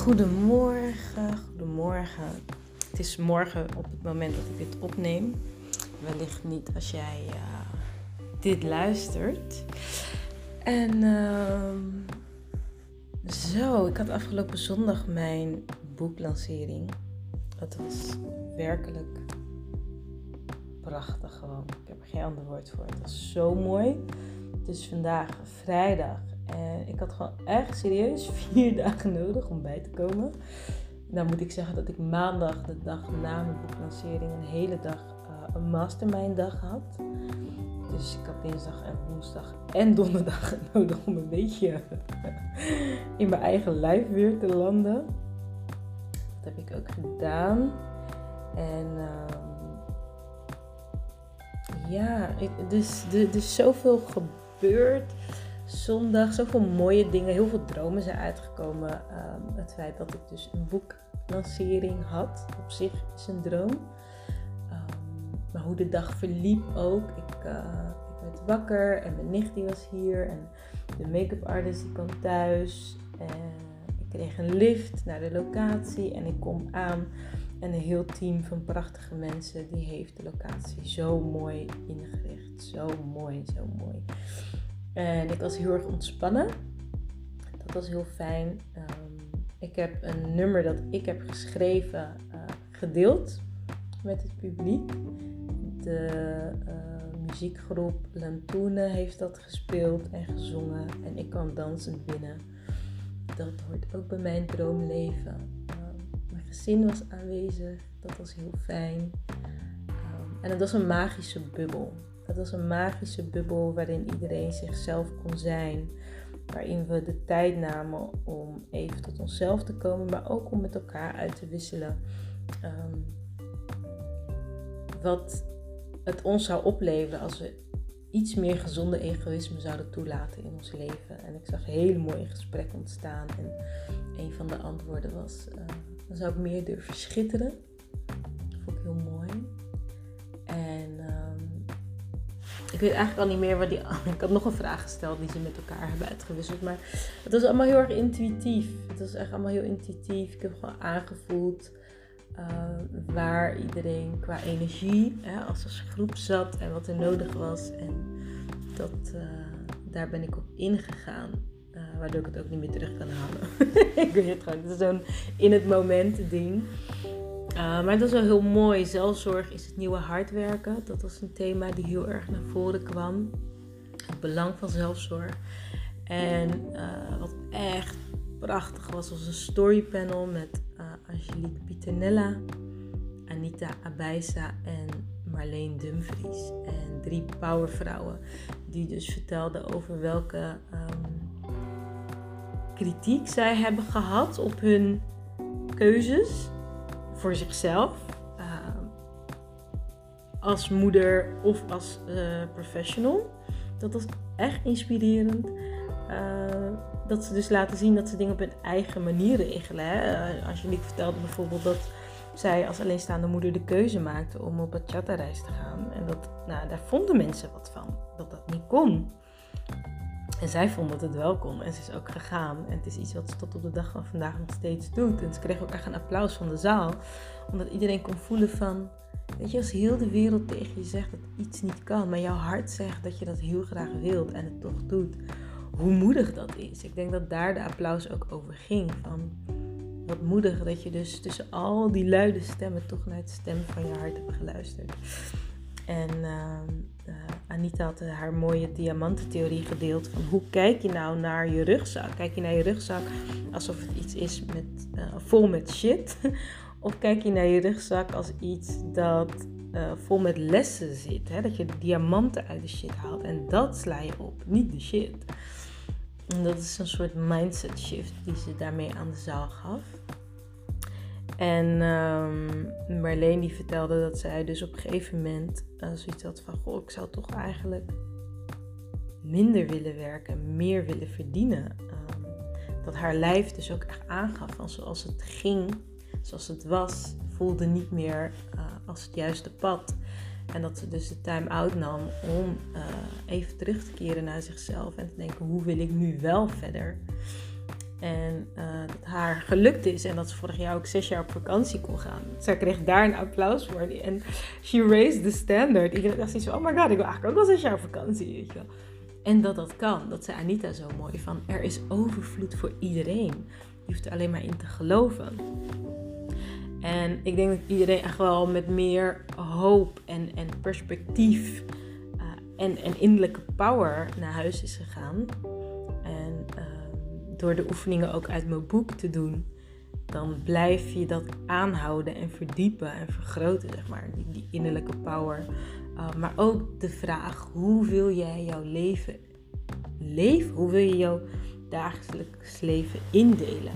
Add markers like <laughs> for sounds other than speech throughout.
Goedemorgen, goedemorgen. Het is morgen op het moment dat ik dit opneem. Wellicht niet als jij uh, dit luistert. En uh, zo, ik had afgelopen zondag mijn boeklancering. Dat was werkelijk prachtig gewoon. Ik heb er geen ander woord voor. Het was zo mooi. Het is vandaag vrijdag en ik had gewoon echt serieus <laughs> vier dagen nodig om bij te komen. Nou moet ik zeggen dat ik maandag, de dag na mijn boeklancering, een hele dag uh, een mastermind dag had. Dus ik had dinsdag en woensdag en <laughs> donderdag nodig om een beetje <laughs> in mijn eigen lijf weer te landen. Dat heb ik ook gedaan. En um, ja, ik, dus, er is zoveel gebeurd zondag zoveel mooie dingen, heel veel dromen zijn uitgekomen. Um, het feit dat ik dus een boeklancering had, op zich is een droom. Um, maar hoe de dag verliep ook. Ik, uh, ik werd wakker en mijn nicht was hier en de make-up artist die kwam thuis. En ik kreeg een lift naar de locatie en ik kom aan. En een heel team van prachtige mensen die heeft de locatie zo mooi ingericht. Zo mooi, zo mooi. En ik was heel erg ontspannen. Dat was heel fijn. Um, ik heb een nummer dat ik heb geschreven uh, gedeeld met het publiek. De uh, muziekgroep Lantune heeft dat gespeeld en gezongen. En ik kwam dansend binnen. Dat hoort ook bij mijn droomleven. Um, mijn gezin was aanwezig. Dat was heel fijn. Um, en het was een magische bubbel. Het was een magische bubbel waarin iedereen zichzelf kon zijn. Waarin we de tijd namen om even tot onszelf te komen, maar ook om met elkaar uit te wisselen. Um, wat het ons zou opleveren als we iets meer gezonde egoïsme zouden toelaten in ons leven. En ik zag hele mooie gesprekken ontstaan. En een van de antwoorden was: uh, dan zou ik meer durven schitteren. Ik weet eigenlijk al niet meer wat die. <laughs> Ik had nog een vraag gesteld die ze met elkaar hebben uitgewisseld. Maar het was allemaal heel erg intuïtief. Het was echt allemaal heel intuïtief. Ik heb gewoon aangevoeld uh, waar iedereen qua energie hè, als een groep zat en wat er nodig was. En dat, uh, daar ben ik op ingegaan. Uh, waardoor ik het ook niet meer terug kan halen. <laughs> ik weet het gewoon. Het is zo'n in het moment ding. Uh, maar dat is wel heel mooi. Zelfzorg is het nieuwe hard werken. Dat was een thema die heel erg naar voren kwam. Het belang van zelfzorg. En uh, wat echt prachtig was, was een storypanel met uh, Angelique Pieternella, Anita Abijsa en Marleen Dumfries. En drie powervrouwen die dus vertelden over welke um, kritiek zij hebben gehad op hun keuzes voor zichzelf. Uh, als moeder of als uh, professional. Dat was echt inspirerend. Uh, dat ze dus laten zien dat ze dingen op hun eigen manier regelen. Hè? Uh, Angelique vertelde bijvoorbeeld dat zij als alleenstaande moeder de keuze maakte om op bachata-reis te gaan. En dat, nou, daar vonden mensen wat van, dat dat niet kon. En zij vond het wel kon en ze is ook gegaan. En het is iets wat ze tot op de dag van vandaag nog steeds doet. En ze kreeg ook echt een applaus van de zaal. Omdat iedereen kon voelen van... Weet je, als heel de wereld tegen je zegt dat iets niet kan... maar jouw hart zegt dat je dat heel graag wilt en het toch doet... hoe moedig dat is. Ik denk dat daar de applaus ook over ging. Van wat moedig dat je dus tussen al die luide stemmen... toch naar het stem van je hart hebt geluisterd. En uh, uh, Anita had haar mooie diamantentheorie gedeeld van hoe kijk je nou naar je rugzak? Kijk je naar je rugzak alsof het iets is met, uh, vol met shit? <laughs> of kijk je naar je rugzak als iets dat vol met lessen zit? Hè? Dat je diamanten uit de shit haalt en dat sla je op, niet de shit. En dat is een soort mindset shift die ze daarmee aan de zaal gaf. En um, Marleen die vertelde dat zij dus op een gegeven moment uh, zoiets had van... Goh, ik zou toch eigenlijk minder willen werken, meer willen verdienen. Um, dat haar lijf dus ook echt aangaf van zoals het ging, zoals het was, voelde niet meer uh, als het juiste pad. En dat ze dus de time-out nam om uh, even terug te keren naar zichzelf en te denken: hoe wil ik nu wel verder? En haar gelukt is en dat ze vorig jaar ook zes jaar op vakantie kon gaan. Zij kreeg daar een applaus voor. En she raised the standard. Ik dacht zoiets van, oh my god, ik wil eigenlijk ook wel zes jaar op vakantie. En dat dat kan. Dat zei Anita zo mooi van, er is overvloed voor iedereen. Je hoeft er alleen maar in te geloven. En ik denk dat iedereen echt wel met meer hoop en, en perspectief uh, en, en innerlijke power naar huis is gegaan. Door de oefeningen ook uit mijn boek te doen, dan blijf je dat aanhouden en verdiepen en vergroten, zeg maar, die, innerlijke power. Uh, maar ook de vraag, hoe wil jij jouw leven leven? Hoe wil je jouw dagelijks leven indelen?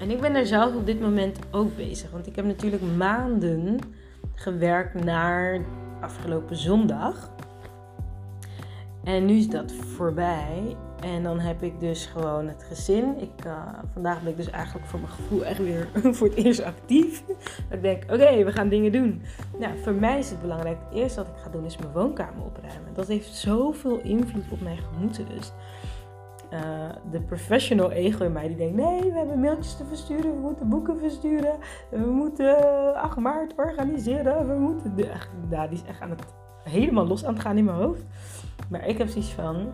En ik ben er zelf op dit moment ook bezig. Want ik heb natuurlijk maanden gewerkt naar afgelopen zondag. En nu is dat voorbij. En dan heb ik dus gewoon het gezin. Ik, uh, vandaag ben ik dus eigenlijk voor mijn gevoel echt weer <laughs> voor het eerst actief. Ik denk, oké, we gaan dingen doen. Nou, voor mij is het belangrijk. Het eerste wat ik ga doen is mijn woonkamer opruimen. Dat heeft zoveel invloed op mijn gemoedsrust. Uh, de professional ego in mij die denkt: nee, we hebben mailtjes te versturen, we moeten boeken versturen, we moeten 8 maart organiseren, we moeten. De, nou, die is echt aan het, helemaal los aan het gaan in mijn hoofd. Maar ik heb zoiets van: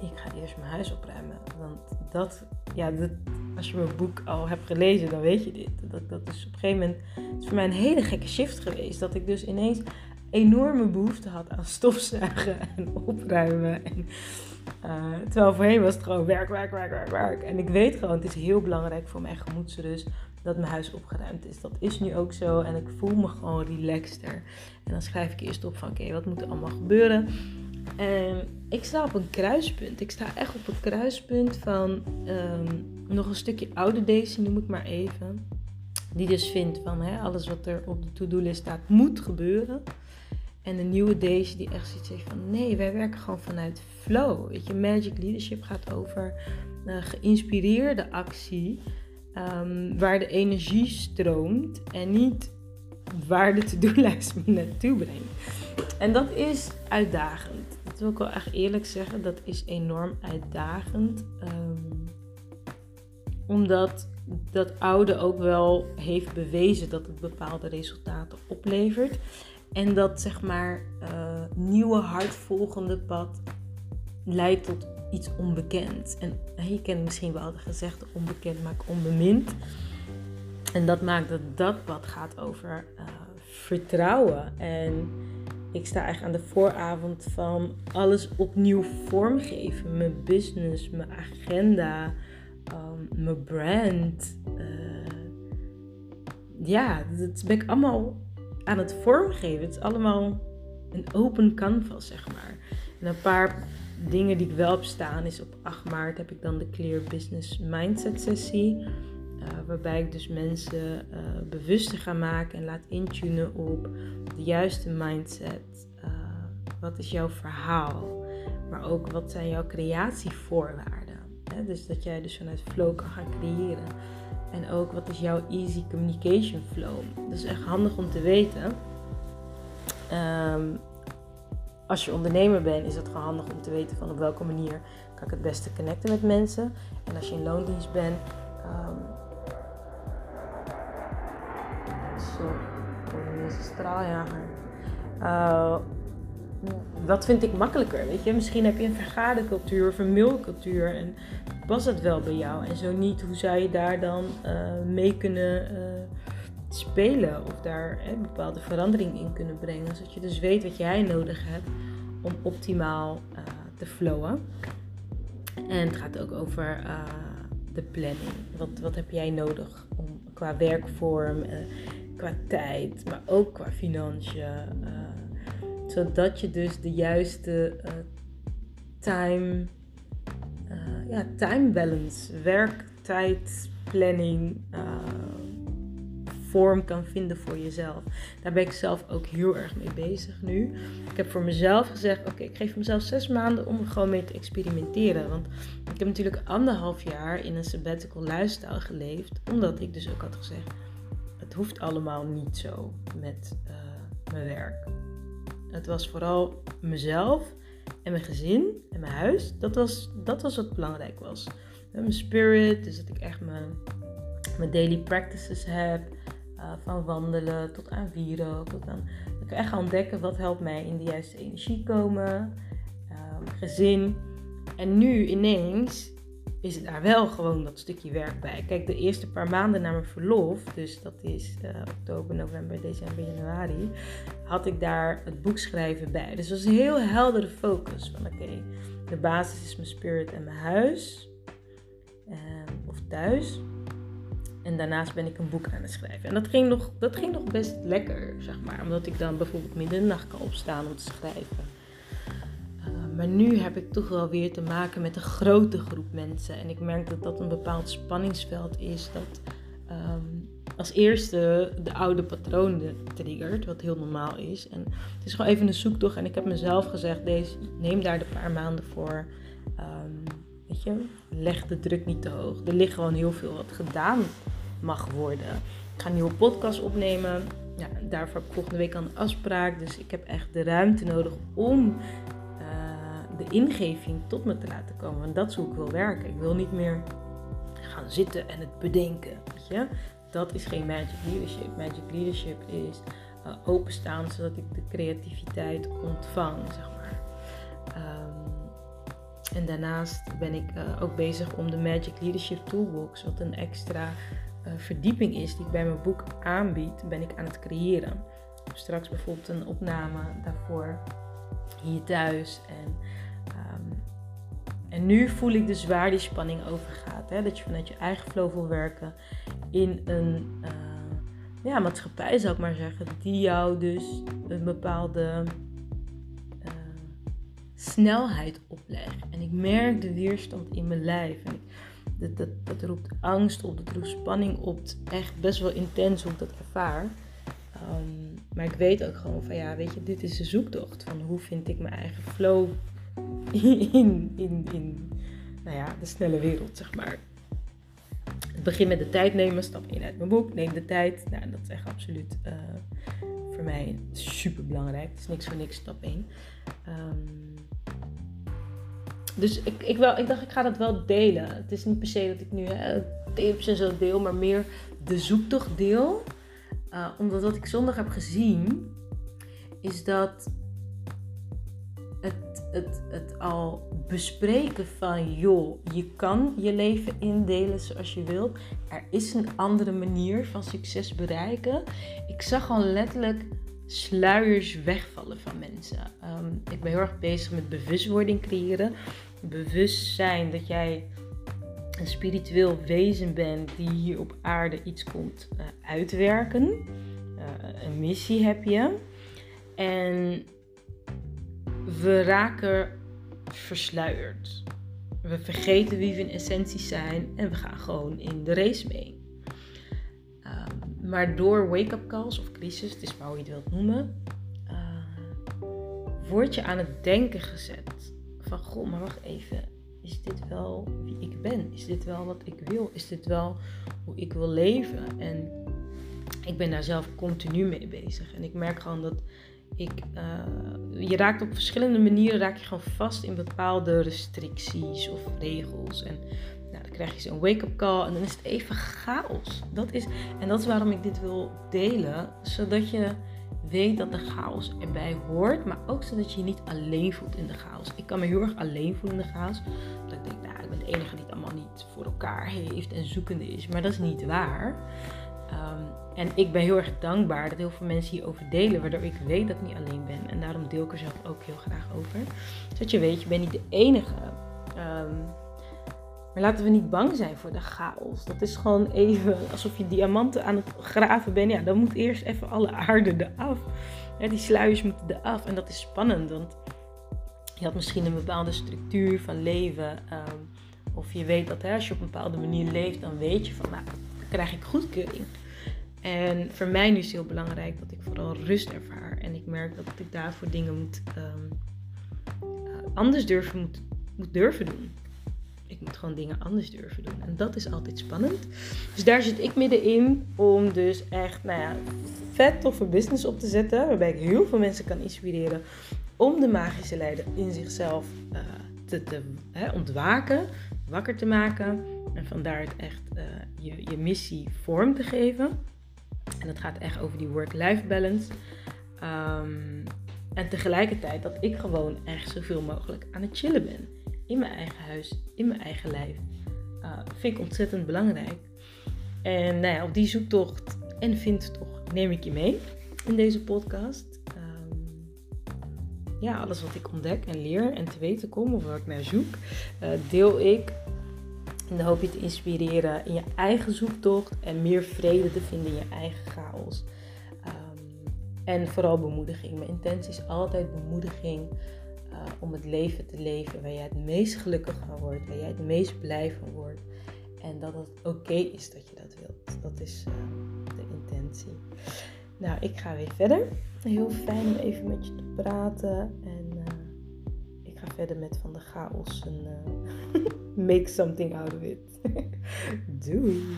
ik ga eerst mijn huis opruimen. Want dat, ja, dat, als je mijn boek al hebt gelezen, dan weet je dit. Dat, dat is op een gegeven moment is voor mij een hele gekke shift geweest. Dat ik dus ineens enorme behoefte had aan stofzuigen <laughs> en opruimen. En, uh, terwijl voorheen was het gewoon werk, werk, werk, werk, werk. En ik weet gewoon, het is heel belangrijk voor mijn gemoedsrust dat mijn huis opgeruimd is. Dat is nu ook zo en ik voel me gewoon relaxter. En dan schrijf ik eerst op van oké, wat moet er allemaal gebeuren? En ik sta op een kruispunt. Ik sta echt op een kruispunt van um, nog een stukje oude Daisy, noem ik maar even. Die dus vindt van hè, alles wat er op de to-do-list staat moet gebeuren. En een nieuwe Daisy die echt zoiets heeft van nee, wij werken gewoon vanuit flow. Weet je, Magic Leadership gaat over uh, geïnspireerde actie. Um, waar de energie stroomt en niet waar de to-do-lijst me naartoe brengt. En dat is uitdagend. Dat wil ik wel echt eerlijk zeggen. Dat is enorm uitdagend. Um, omdat dat oude ook wel heeft bewezen dat het bepaalde resultaten oplevert. En dat zeg maar uh, nieuwe hardvolgende pad leidt tot iets onbekend. En je kent misschien wel de gezegde onbekend maakt onbemind. En dat maakt dat dat pad gaat over uh, vertrouwen. En ik sta eigenlijk aan de vooravond van alles opnieuw vormgeven. Mijn business, mijn agenda, um, mijn brand. Uh, ja, dat ben ik allemaal aan het vormgeven. Het is allemaal een open canvas, zeg maar. En een paar dingen die ik wel heb staan is op 8 maart heb ik dan de Clear Business Mindset sessie. Uh, waarbij ik dus mensen uh, bewuster ga maken en laat intunen op de juiste mindset. Uh, wat is jouw verhaal? Maar ook wat zijn jouw creatievoorwaarden? Hè? Dus dat jij dus vanuit flow kan gaan creëren. En ook wat is jouw easy communication flow? Dat is echt handig om te weten. Um, als je ondernemer bent, is het gewoon handig om te weten van op welke manier kan ik het beste connecten met mensen. En als je in loondienst bent, straaljager. Uh, wat vind ik makkelijker? Weet je, misschien heb je een vergadercultuur of een mailcultuur en past het wel bij jou? En zo niet, hoe zou je daar dan uh, mee kunnen uh, spelen of daar hè, bepaalde verandering in kunnen brengen, zodat je dus weet wat jij nodig hebt om optimaal te flowen. En het gaat ook over de planning. Wat, wat heb jij nodig om qua werkvorm, qua tijd, maar ook qua financiën zodat je dus de juiste uh, time, uh, ja, time balance, werk-tijd, planning, uh, vorm kan vinden voor jezelf. Daar ben ik zelf ook heel erg mee bezig nu. Ik heb voor mezelf gezegd: oké, ik geef mezelf zes maanden om er gewoon mee te experimenteren. Want ik heb natuurlijk anderhalf jaar in een sabbatical lifestyle geleefd, omdat ik dus ook had gezegd: hoeft allemaal niet zo met mijn werk. Het was vooral mezelf en mijn gezin en mijn huis. Dat was, dat was wat belangrijk was. mijn spirit. Dus dat ik echt mijn, mijn daily practices heb. Uh, van wandelen tot aan vieren. Tot dat ik echt ga ontdekken wat helpt mij in de juiste energie komen. Uh, gezin. En nu ineens is het daar wel gewoon dat stukje werk bij. Kijk, de eerste paar maanden na mijn verlof, dus dat is uh, oktober, november, december, januari, had ik daar het boek schrijven bij. Dus dat was een heel heldere focus van oké, de basis is mijn spirit en mijn huis ehm, of thuis. En daarnaast ben ik een boek aan het schrijven. En dat ging nog, dat ging nog best lekker, zeg maar. Omdat ik dan bijvoorbeeld midden in de nacht kan opstaan om te schrijven. Maar nu heb ik toch wel weer te maken met een grote groep mensen. En ik merk dat dat een bepaald spanningsveld is. Dat ehm, als eerste de oude patronen triggert, wat heel normaal is. En het is gewoon even een zoektocht. En ik heb mezelf gezegd, deze, neem daar de paar maanden voor. Um, weet je, leg de druk niet te hoog. Er ligt gewoon heel veel wat gedaan mag worden. Ik ga een nieuwe podcast opnemen. Ja, daarvoor volgende week een afspraak. Dus ik heb echt de ruimte nodig om de ingeving tot me te laten komen. Want dat is hoe ik wil werken. Ik wil niet meer gaan zitten en het bedenken. Weet je? Dat is geen magic leadership. Magic leadership is uh, openstaan zodat ik de creativiteit ontvang, zeg maar. Um, en daarnaast ben ik uh, ook bezig om de Magic Leadership Toolbox, wat een extra uh, verdieping is die ik bij mijn boek aanbied, ben ik aan het creëren. Straks bijvoorbeeld een opname daarvoor hier thuis en en nu voel ik dus waar die spanning over gaat. Hè? Dat je vanuit je eigen flow wil werken in een uh, ja, maatschappij, zou ik maar zeggen, die jou dus een bepaalde uh, snelheid oplegt. En ik merk de weerstand in mijn lijf. En ik, dat, dat, dat roept angst op, dat roept spanning op. Echt best wel intens hoe ik dat ervaar. Um, maar ik weet ook gewoon van ja, weet je, dit is de zoektocht van hoe vind ik mijn eigen flow in, in, in nou ja, de snelle wereld, zeg maar. Het begin met de tijd nemen, stap 1 uit mijn boek, neem de tijd. Nou, dat is echt absoluut uh, voor mij super belangrijk. Het is niks voor niks, stap 1. Um, ehm, dus ik, ik, wel, ik dacht, ik ga dat wel delen. Het is niet per se dat ik nu uh, tips en zo deel, maar meer de zoektocht deel. Uh, omdat wat ik zondag heb gezien, is dat het, het, het al bespreken van, joh, je kan je leven indelen zoals je wilt. Er is een andere manier van succes bereiken. Ik zag al letterlijk sluiers wegvallen van mensen. Ehm, ik ben heel erg bezig met bewustwording creëren. Bewustzijn dat jij een spiritueel wezen bent die hier op aarde iets komt uh, uitwerken. Uh, een missie heb je. En we raken versluierd. We vergeten wie we in essentie zijn en we gaan gewoon in de race mee. Um, maar door wake-up calls of crisis, het is maar hoe je het wilt noemen, uh, word je aan het denken gezet. Van goh, maar wacht even. Is dit wel wie ik ben? Is dit wel wat ik wil? Is dit wel hoe ik wil leven? En ik ben daar zelf continu mee bezig. En ik merk gewoon dat ik, uh, je raakt op verschillende manieren raak je gewoon vast in bepaalde restricties of regels. En nou, dan krijg je zo'n wake-up call en dan is het even chaos. Dat is, en dat is waarom ik dit wil delen. Zodat je weet dat de chaos erbij hoort. Maar ook zodat je je niet alleen voelt in de chaos. Ik kan me heel erg alleen voelen in de chaos. Dat ik denk, nou, ik ben de enige die het allemaal niet voor elkaar heeft en zoekende is. Maar dat is niet waar. Um, en ik ben heel erg dankbaar dat heel veel mensen hierover delen, waardoor ik weet dat ik niet alleen ben. En daarom deel ik er zelf ook heel graag over. Zodat je weet, je bent niet de enige. Um, maar laten we niet bang zijn voor de chaos. Dat is gewoon even alsof je diamanten aan het graven bent. Ja, dan moet eerst even alle aarde eraf. Ja, die sluiers moeten eraf. En dat is spannend, want je had misschien een bepaalde structuur van leven. Um, of je weet dat hè, als je op een bepaalde manier leeft, dan weet je van, nou, krijg ik goedkeuring. En voor mij nu is het heel belangrijk dat ik vooral rust ervaar. En ik merk dat ik daarvoor dingen moet, um, anders durven, moet, moet durven doen. Ik moet gewoon dingen anders durven doen. En dat is altijd spannend. Dus daar zit ik middenin om dus echt, nou ja, vet toffe business op te zetten. Waarbij ik heel veel mensen kan inspireren om de magische leider in zichzelf uh, te, te ontwaken, wakker te maken. En vandaar het echt uh, je, je missie vorm te geven. En dat gaat echt over die work-life balance. Um, en tegelijkertijd dat ik gewoon echt zoveel mogelijk aan het chillen ben. In mijn eigen huis, in mijn eigen lijf. Uh, vind ik ontzettend belangrijk. En nou ja, op die zoektocht en vindtocht neem ik je mee in deze podcast. Um, ja, alles wat ik ontdek en leer en te weten kom of waar ik naar zoek, uh, deel ik. En dan hoop je te inspireren in je eigen zoektocht en meer vrede te vinden in je eigen chaos. En vooral bemoediging. Mijn intentie is altijd bemoediging uh, om het leven te leven waar jij het meest gelukkig van wordt, waar jij het meest blij van wordt. En dat het oké is dat je dat wilt. Dat is uh, de intentie. Nou, ik ga weer verder. Heel fijn om even met je te praten. En uh, ik ga verder met van de chaos en <laughs> make something out of it. <laughs> Do.